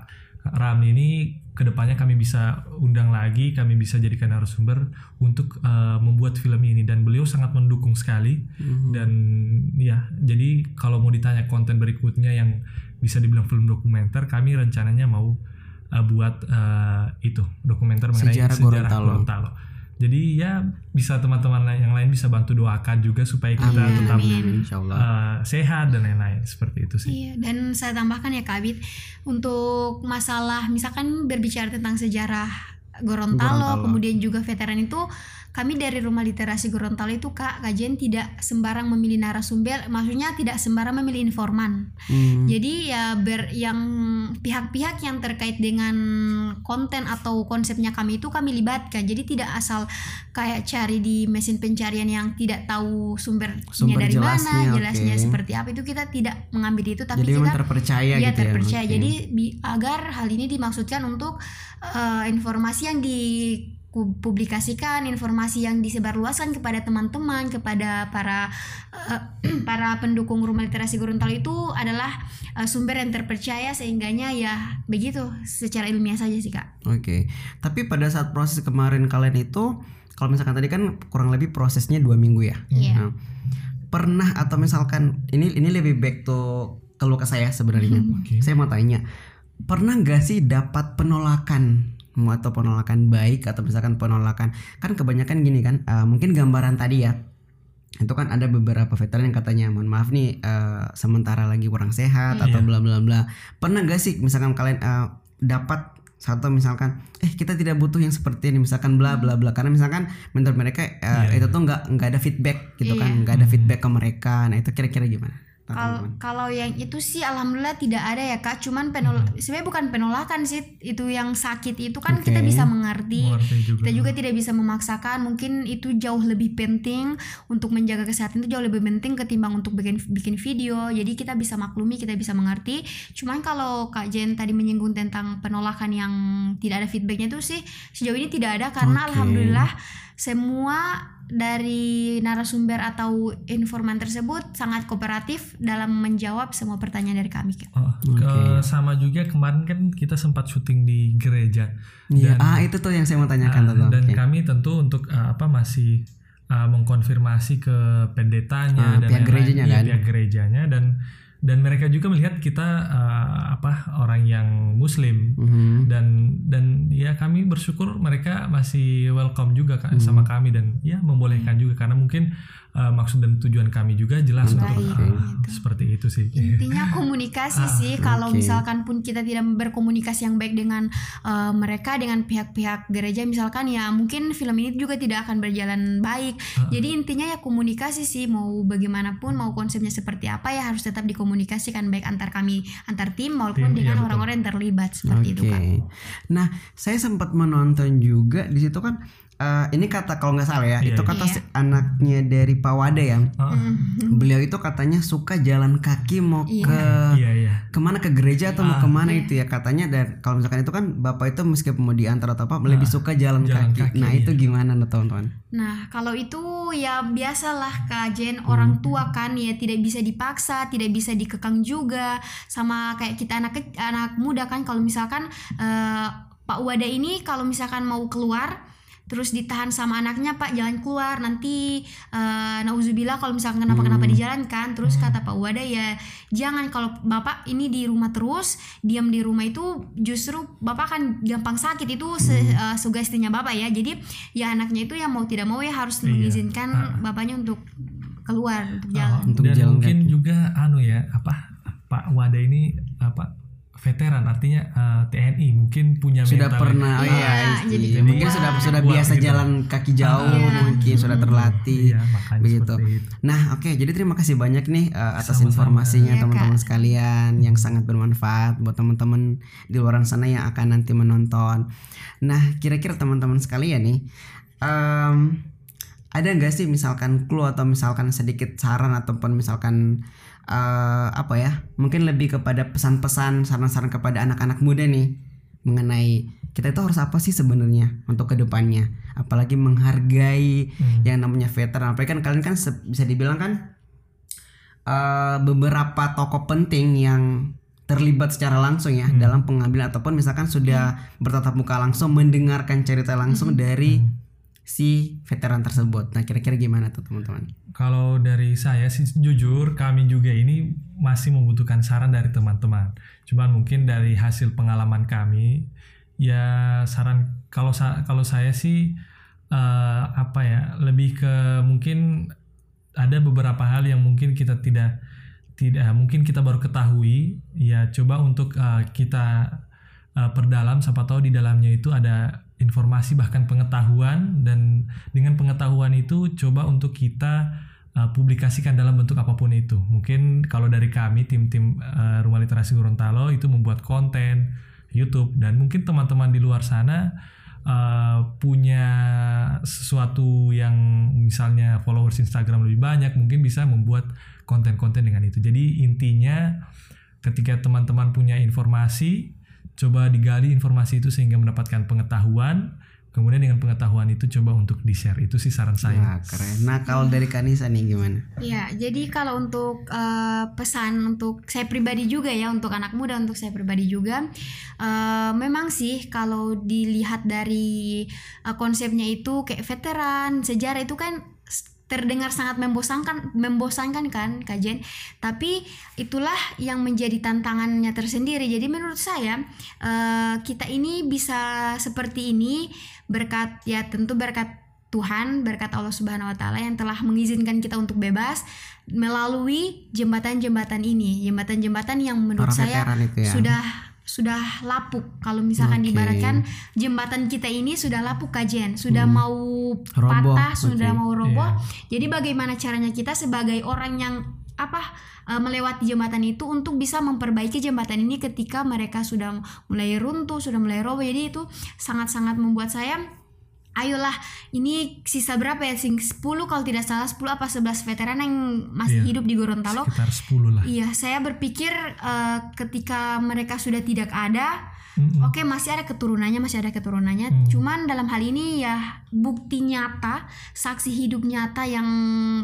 Ramli ini ke depannya kami bisa undang lagi, kami bisa jadikan narasumber untuk uh, membuat film ini dan beliau sangat mendukung sekali Hmm. dan ya jadi kalau mau ditanya konten berikutnya yang bisa dibilang film dokumenter kami rencananya mau uh, buat uh, itu dokumenter mengenai Sejarah sejarah, Gorontalo. Gorontalo. Jadi ya bisa teman-teman lain- yang lain bisa bantu doakan juga supaya kita Amin, tetap amin, uh, sehat dan lain-lain seperti itu sih. Iya, dan saya tambahkan ya Kak Abid, untuk masalah misalkan berbicara tentang sejarah Gorontalo, Gorontalo. kemudian juga veteran itu kami dari Rumah Literasi Gorontalo itu Kak, kajian tidak sembarang memilih narasumber, maksudnya tidak sembarang memilih informan. Hmm. Jadi ya ber yang pihak-pihak yang terkait dengan konten atau konsepnya kami itu kami libatkan. Jadi tidak asal kayak cari di mesin pencarian yang tidak tahu sumbernya Sumber dari mana, jelasnya, jelasnya oke. seperti apa itu kita tidak mengambil itu tapi Jadi kita terpercaya Iya gitu terpercaya. ya. Jadi bi- agar hal ini dimaksudkan untuk eh, informasi yang dipublikasikan, informasi yang disebarluaskan kepada teman-teman, kepada para eh, para pendukung Rumah Literasi Gorontalo itu adalah eh, sumber yang terpercaya sehingganya ya begitu secara ilmiah saja sih kak. Oke, tapi pada saat proses kemarin kalian itu, kalau misalkan tadi kan kurang lebih prosesnya dua minggu ya. Iya. Nah, pernah atau misalkan ini ini lebih back to keluh ke saya sebenarnya. Oke. Saya mau tanya, pernah nggak sih dapat penolakan atau penolakan baik atau misalkan penolakan. Kan kebanyakan gini kan eh, mungkin gambaran tadi ya. Itu kan ada beberapa veteran yang katanya mohon maaf nih eh, sementara lagi kurang sehat atau Iya. bla bla bla. Pernah gak sih misalkan kalian eh, dapat satu misalkan eh kita tidak butuh yang seperti ini misalkan bla bla bla. Karena misalkan menurut mereka eh, Iya, itu tuh nggak nggak ada feedback gitu kan Iya. nggak ada feedback ke mereka. Nah itu kira-kira gimana Nah, Kalau yang itu sih alhamdulillah tidak ada ya kak. Cuman penol sebenarnya bukan penolakan sih itu yang sakit itu kan kita Oke. bisa mengerti. Mengerti juga. Kita juga tidak bisa memaksakan. Mungkin itu jauh lebih penting untuk menjaga kesehatan itu jauh lebih penting ketimbang untuk bikin bikin video. Jadi kita bisa maklumi, kita bisa mengerti. Cuman kalau Kak Jen tadi menyinggung tentang penolakan yang tidak ada feedbacknya itu sih sejauh ini tidak ada karena Oke. alhamdulillah semua dari narasumber atau informan tersebut sangat kooperatif dalam menjawab semua pertanyaan dari kami. Oh, ke- sama juga kemarin kan kita sempat syuting di gereja. Iya, Dan- ah itu tuh yang saya mau tanyakan tuh. dan Oke. kami tentu untuk ah, apa masih ah, mengkonfirmasi ke pendetanya Ah, dan pihak lain-lain. gerejanya Iya, kan? pihak gerejanya dan dan mereka juga melihat kita ah, apa orang yang muslim Mhm. dan dan ya kami bersyukur mereka masih welcome juga kan Hmm. sama kami dan ya membolehkan juga karena mungkin ah, maksud dan tujuan kami juga jelas untuk Baik, ah, gitu. seperti itu sih. Intinya komunikasi sih. Kalau misalkan pun kita tidak berkomunikasi yang baik dengan eh, mereka, dengan pihak-pihak gereja, misalkan ya mungkin film ini juga tidak akan berjalan baik. Jadi intinya ya komunikasi sih. Mau bagaimanapun, mau konsepnya seperti apa ya harus tetap dikomunikasikan baik antar kami, antar tim maupun Tim, iya, dengan betul. orang-orang yang terlibat seperti itu Oke. kan. Nah, saya sempat menonton juga di situ kan eh, ini kata kalau nggak salah ya, Iya, itu iya. kata Iya. si anaknya dari Pak Wade ya. Ah, Hmm. Beliau itu katanya suka jalan kaki mau Iya. ke iya iya. ke mana ke gereja atau mau Ah. ke mana itu ya katanya dan kalau misalkan itu kan bapak itu meskipun mau diantar atau apa lebih suka jalan, jalan kaki. kaki, Nah iya. itu gimana nah, teman-teman? Nah, kalau itu ya biasalah Kak Jen, orang tua kan ya tidak bisa dipaksa, tidak bisa dikekang juga sama kayak kita anak anak muda kan kalau misalkan eh, Pak Wada ini kalau misalkan mau keluar terus ditahan sama anaknya Pak jangan keluar nanti eh, nauzubillah kalau misalkan kenapa-kenapa di jalan kan terus kata Pak Wada ya jangan kalau Bapak ini di rumah terus diam di rumah itu justru Bapak kan gampang sakit itu se- eh, sugestinya Bapak ya jadi ya anaknya itu yang mau tidak mau ya harus Iya. mengizinkan Ah. bapaknya untuk keluar untuk Oh, jalan. Untuk dan jalan mungkin kaki. juga anu ya apa Pak Wada ini apa veteran artinya eh, TNI mungkin punya Sudah mental pernah oh Iya, iya, jadi iya. mungkin sudah sudah biasa gitu. jalan kaki jauh Iya. mungkin sudah terlatih. Iya, begitu. Nah, oke, jadi terima kasih banyak nih uh, atas Sama-sama. informasinya Iya, teman-teman sekalian yang sangat bermanfaat buat teman-teman di luar sana yang akan nanti menonton. Nah, kira-kira teman-teman sekalian nih, em, ada nggak sih misalkan clue atau misalkan sedikit saran ataupun misalkan eh, apa ya, mungkin lebih kepada pesan-pesan, saran-saran kepada anak-anak muda nih mengenai kita itu harus apa sih sebenarnya untuk ke depannya, apalagi menghargai Hmm. yang namanya veteran. Apalagi kan kalian kan bisa dibilang kan eh, beberapa tokoh penting yang terlibat secara langsung ya dalam pengambilan ataupun misalkan sudah bertatap muka langsung mendengarkan cerita langsung dari si veteran tersebut. Nah, kira-kira gimana tuh teman-teman? Kalau dari saya sih jujur kami juga ini masih membutuhkan saran dari teman-teman. Cuman mungkin dari hasil pengalaman kami ya saran kalau kalau saya sih eh, apa ya lebih ke mungkin ada beberapa hal yang mungkin kita tidak tidak mungkin kita baru ketahui ya coba untuk eh, kita eh, perdalam siapa tahu di dalamnya itu ada informasi bahkan pengetahuan dan dengan pengetahuan itu coba untuk kita uh, publikasikan dalam bentuk apa pun itu. Mungkin kalau dari kami tim-tim uh, Rumah Literasi Gorontalo itu membuat konten YouTube dan mungkin teman-teman di luar sana uh, punya sesuatu yang misalnya followers Instagram lebih banyak mungkin bisa membuat konten-konten dengan itu. Jadi intinya ketika teman-teman punya informasi coba digali informasi itu sehingga mendapatkan pengetahuan kemudian dengan pengetahuan itu coba untuk di share itu sih saran saya Nah, keren. Nah, kalau dari Kanisa nih gimana? Ya, jadi kalau untuk eh, pesan untuk saya pribadi juga ya, untuk anak muda, untuk saya pribadi juga, eh, memang sih kalau dilihat dari eh, konsepnya itu kayak veteran sejarah itu kan terdengar sangat membosankan, membosankan kan, kajian. Tapi itulah yang menjadi tantangannya tersendiri. Jadi menurut saya eh, kita ini bisa seperti ini berkat ya tentu berkat Tuhan berkat Allah Subhanahu wa taala yang telah mengizinkan kita untuk bebas melalui jembatan-jembatan ini, jembatan-jembatan yang menurut Para saya ya. sudah sudah lapuk. Kalau misalkan Oke. diibaratkan jembatan kita ini sudah lapuk kajian, sudah Hmm. mau Roboh, patah, sudah oke. mau roboh. Iya. Jadi bagaimana caranya kita sebagai orang yang apa eh, melewati jembatan itu untuk bisa memperbaiki jembatan ini ketika mereka sudah mulai runtuh, sudah mulai roboh. Jadi itu sangat-sangat membuat saya ayolah ini sisa berapa ya sing 10 kalau tidak salah 10 apa 11 veteran yang masih Iya. hidup di Gorontalo sekitar 10 lah iya saya berpikir eh, ketika mereka sudah tidak ada Mm-mm. Oke masih ada keturunannya masih ada keturunannya Hmm. cuman dalam hal ini ya bukti nyata saksi hidup nyata yang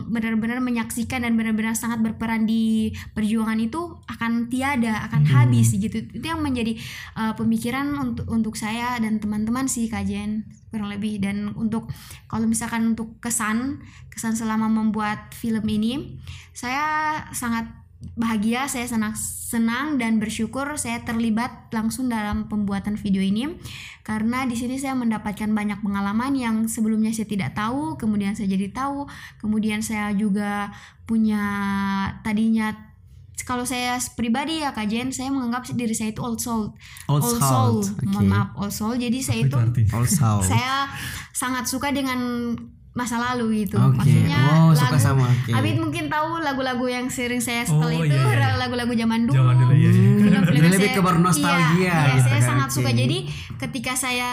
benar-benar menyaksikan dan benar-benar sangat berperan di perjuangan itu akan tiada akan Hmm. habis gitu itu yang menjadi uh, pemikiran untuk untuk saya dan teman-teman sih kajian kurang lebih dan untuk kalau misalkan untuk kesan kesan selama membuat film ini saya sangat bahagia, saya senang senang dan bersyukur saya terlibat langsung dalam pembuatan video ini karena di sini saya mendapatkan banyak pengalaman yang sebelumnya saya tidak tahu, kemudian saya jadi tahu, kemudian saya juga punya tadinya kalau saya pribadi ya Kak Jen, saya menganggap diri saya itu old soul. Old soul, Mohon oke. maaf, old soul. Jadi saya Apa itu artinya? Also. saya sangat suka dengan masa lalu gitu. Oke. Maksudnya Wow, suka lagu sama, oke. Abid mungkin tahu lagu-lagu yang sering saya setel Oh, itu iya, iya. lagu-lagu zaman dulu. Zaman dulu, iya, iya. Hmm, Film-film jadi yang lebih saya- ke bernostalgia Iya, iya, gitu saya kan, sangat suka. Jadi ketika saya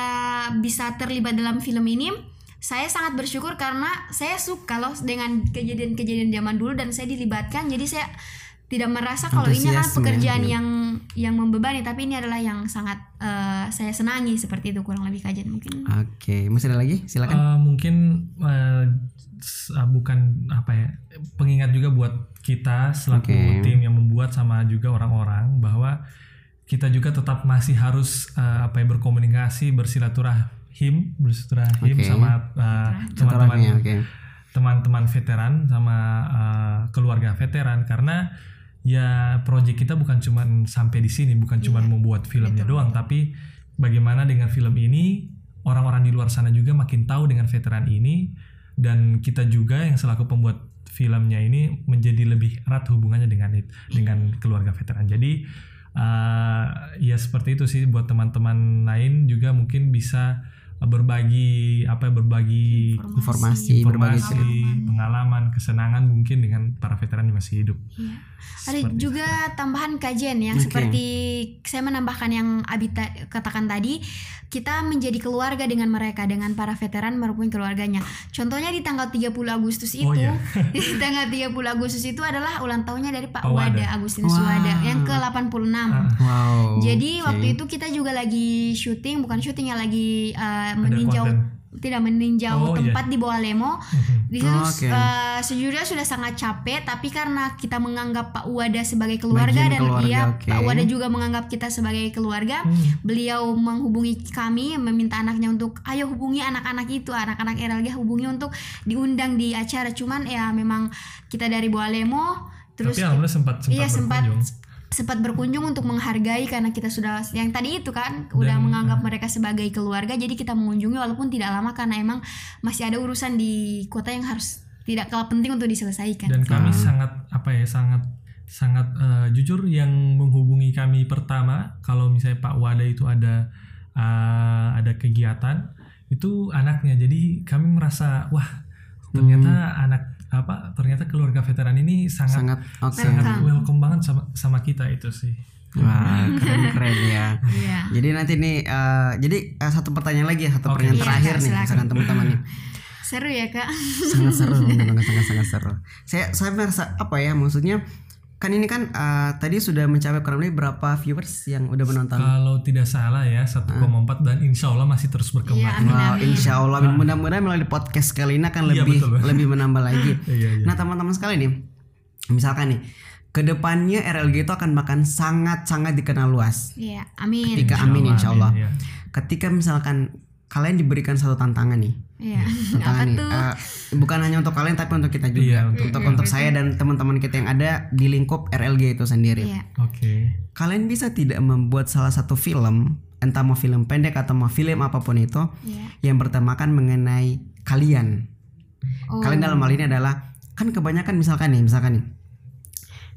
bisa terlibat dalam film ini, saya sangat bersyukur karena saya suka loh dengan kejadian-kejadian zaman dulu dan saya dilibatkan. Jadi saya tidak merasa kalau ini adalah Antusiasme, pekerjaan ya. yang yang membebani tapi ini adalah yang sangat eh, saya senangi seperti itu kurang lebih kajian mungkin Oke, masih ada lagi? Silakan. Eh, mungkin eh, bukan apa ya pengingat juga buat kita selaku Oke. tim yang membuat sama juga orang-orang bahwa kita juga tetap masih harus eh, apa ya berkomunikasi bersilaturahim bersilaturahim Oke. sama eh, Silaturahmi, teman-teman oke. teman-teman veteran sama eh, keluarga veteran karena ya proyek kita bukan cuma sampai di sini bukan cuma membuat filmnya doang tapi bagaimana dengan film ini orang-orang di luar sana juga makin tahu dengan veteran ini dan kita juga yang selaku pembuat filmnya ini menjadi lebih erat hubungannya dengan dengan keluarga veteran. Jadi eh, ya seperti itu sih buat teman-teman lain juga mungkin bisa berbagi apa ya, berbagi Informasi, berbagi informasi, cerita. pengalaman, kesenangan mungkin dengan para veteran yang masih hidup. Iya. Ada Seperti juga tambahan kajian yang Oke. seperti saya menambahkan yang Abi ta- katakan tadi, kita menjadi keluarga dengan mereka dengan para veteran maupun keluarganya. Contohnya di tanggal 30 Agustus itu, Oh, iya. di tanggal 30 Agustus itu adalah ulang tahunnya dari Pak Pak Wada. Agustinus Wow. Wada yang ke-86. Ah, Wow. Jadi oke. waktu itu kita juga lagi syuting, bukan syuting ya lagi uh, meninjau. Tidak meninjau Oh, iya. tempat di bawah Lemo. Di situ Oh, oke. uh, sejujurnya sudah sangat capek, tapi karena kita menganggap Pak Wada sebagai keluarga Bagian dan keluarga, iya oke. Pak Wada juga menganggap kita sebagai keluarga. Hmm. Beliau menghubungi kami, meminta anaknya untuk ayo hubungi anak-anak itu, anak-anak RLG hubungi untuk diundang di acara. Cuman ya memang kita dari bawah Lemo terus Tapi alhamdulillah sempat sempat iya berkunjung. sempat berkunjung untuk menghargai karena kita sudah yang tadi itu kan udah Dan, menganggap mereka sebagai keluarga jadi kita mengunjungi walaupun tidak lama karena emang masih ada urusan di kota yang harus tidak kalah penting untuk diselesaikan. Dan kami Ah. sangat apa ya sangat sangat eh, jujur yang menghubungi kami pertama kalau misalnya Pak Wada itu ada eh, ada kegiatan itu anaknya. Jadi kami merasa wah ternyata Hmm. anak apa ternyata keluarga veteran ini sangat sangat oke. sangat Welcome. banget sama sama kita itu sih. Wah, keren-keren ya. Iya. Jadi nanti nih eh, jadi eh, satu pertanyaan lagi ya, satu Oke. pertanyaan Iya, terakhir nih misalkan teman-teman nih. Seru ya kak. sangat seru benar-benar sangat sangat seru saya saya merasa apa ya maksudnya kan ini kan eh, tadi sudah mencapai kurang lebih berapa viewers yang udah menonton Kalau tidak salah ya 1,4 dan insya Allah masih terus berkembang. amin. Wow, insya Allah mudah-mudahan melalui podcast kali ini akan Iya, lebih betul. lebih menambah lagi. Iya, iya. Nah teman-teman sekali nih, misalkan nih, ke depannya RLG itu akan makan sangat-sangat dikenal luas. Iya, amin. Ketika amin insya Allah. iya. Ketika misalkan kalian diberikan satu tantangan nih, Iya. Apa tantangan nih, tuh? eh, bukan hanya untuk kalian tapi untuk kita juga, Iya, untuk untuk untuk saya dan teman-teman kita yang ada di lingkup RLG itu sendiri. Iya. Oke. Kalian bisa tidak membuat salah satu film, entah mau film pendek atau mau film apa pun itu, Iya. yang bertemakan mengenai kalian. Oh. Kalian dalam hal ini adalah kan kebanyakan misalkan nih, misalkan nih.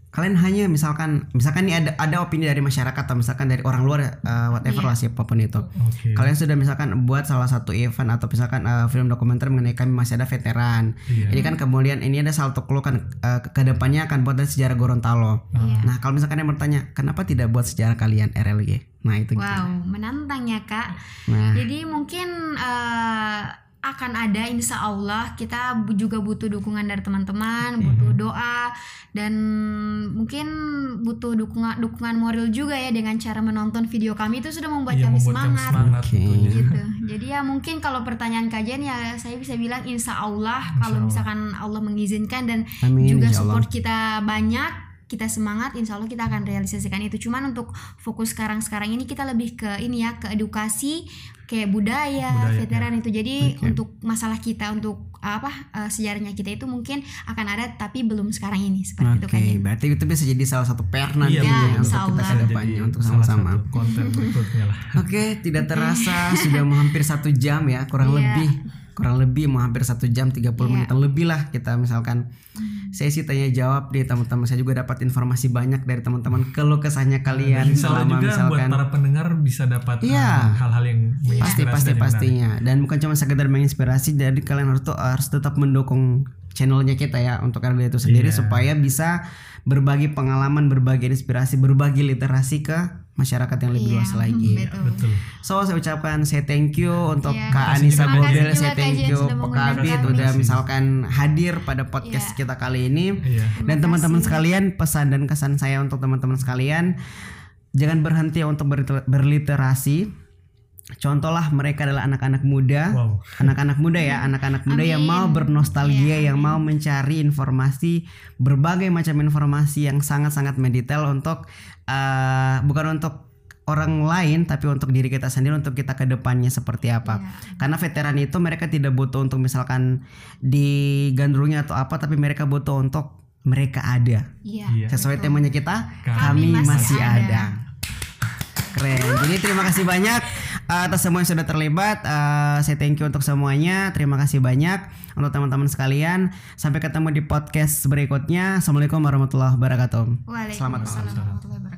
Kalian hanya misalkan misalkan nih ada ada opini dari masyarakat atau misalkan dari orang luar uh, whatever Iya. lah siapa pun itu. Oke. Kalian sudah misalkan buat salah satu event atau misalkan uh, film dokumenter mengenai kami masih ada veteran. Iya. Ini kan kemudian ini ada salto kelukan uh, ke depannya akan buat sejarah Gorontalo. Iya. Nah, kalau misalkan yang bertanya, kenapa tidak buat sejarah kalian RLG? Nah, itu gitu. Wow, menantang ya kak. Nah, Jadi mungkin eh, akan ada insya Allah kita juga butuh dukungan dari teman-teman, butuh doa dan mungkin butuh dukungan dukungan moral juga ya dengan cara menonton video kami itu sudah membuat Iya, kami membuat kami semangat. semangat Oke. tentunya. gitu. Jadi ya mungkin kalau pertanyaan kajian ya saya bisa bilang insya Allah kalau Allah. misalkan Allah mengizinkan dan amin juga insya Allah. support kita banyak kita semangat insya Allah kita akan realisasikan itu cuman untuk fokus sekarang sekarang ini kita lebih ke ini ya ke edukasi kayak budaya, Budaya, veteran itu jadi Oke. untuk masalah kita untuk apa eh, sejarahnya kita itu mungkin akan ada tapi belum sekarang ini seperti itu Oke, berarti itu bisa jadi salah satu PR nanti Iya, ya, untuk kita Allah. ke Jadi depannya untuk sama-sama. konten berikutnya lah. Oke, tidak terasa sudah hampir satu jam ya, kurang Iya. lebih, kurang lebih mau hampir satu jam 30 Iya. Hmm. menitan lebih lah kita misalkan sesi tanya jawab di teman-teman saya juga dapat informasi banyak dari teman-teman keluh kesahnya kalian Allah selama juga buat misalkan para pendengar bisa dapat Iya. uh, hal-hal yang pasti pasti dan menarik. pastinya dan bukan cuma sekedar menginspirasi jadi kalian harus tuh harus tetap mendukung channelnya kita ya untuk RD itu sendiri Iya. supaya bisa berbagi pengalaman berbagi inspirasi berbagi literasi ke masyarakat yang lebih Iya, luas lagi. betul. Betul. So saya ucapkan saya thank you untuk Iya. Kak Anissa Makasih saya thank you Pak kami. udah misalkan hadir pada podcast Iya. kita kali ini. Iya. Dan teman-teman sekalian pesan dan kesan saya untuk teman-teman sekalian jangan berhenti untuk berliter- berliterasi. Contohlah mereka adalah anak-anak muda. Wow. Anak-anak muda ya, anak-anak muda yang mau bernostalgia, Iya, yang mau mencari informasi, berbagai macam informasi yang sangat-sangat mendetail untuk eh, bukan untuk orang lain tapi untuk diri kita sendiri untuk kita ke depannya seperti apa. Iya. Karena veteran itu mereka tidak butuh untuk misalkan digandrungi atau apa tapi mereka butuh untuk mereka ada. Iya. Iya. Sesuai betul. temanya kita, Kami kami, masih masih ada. ada. Keren. Jadi terima kasih banyak uh, atas semua yang sudah terlibat. Uh, saya thank you untuk semuanya. Terima kasih banyak untuk teman-teman sekalian. Sampai ketemu di podcast berikutnya. Assalamualaikum warahmatullahi wabarakatuh. Waalaikumsalam Selamat malam.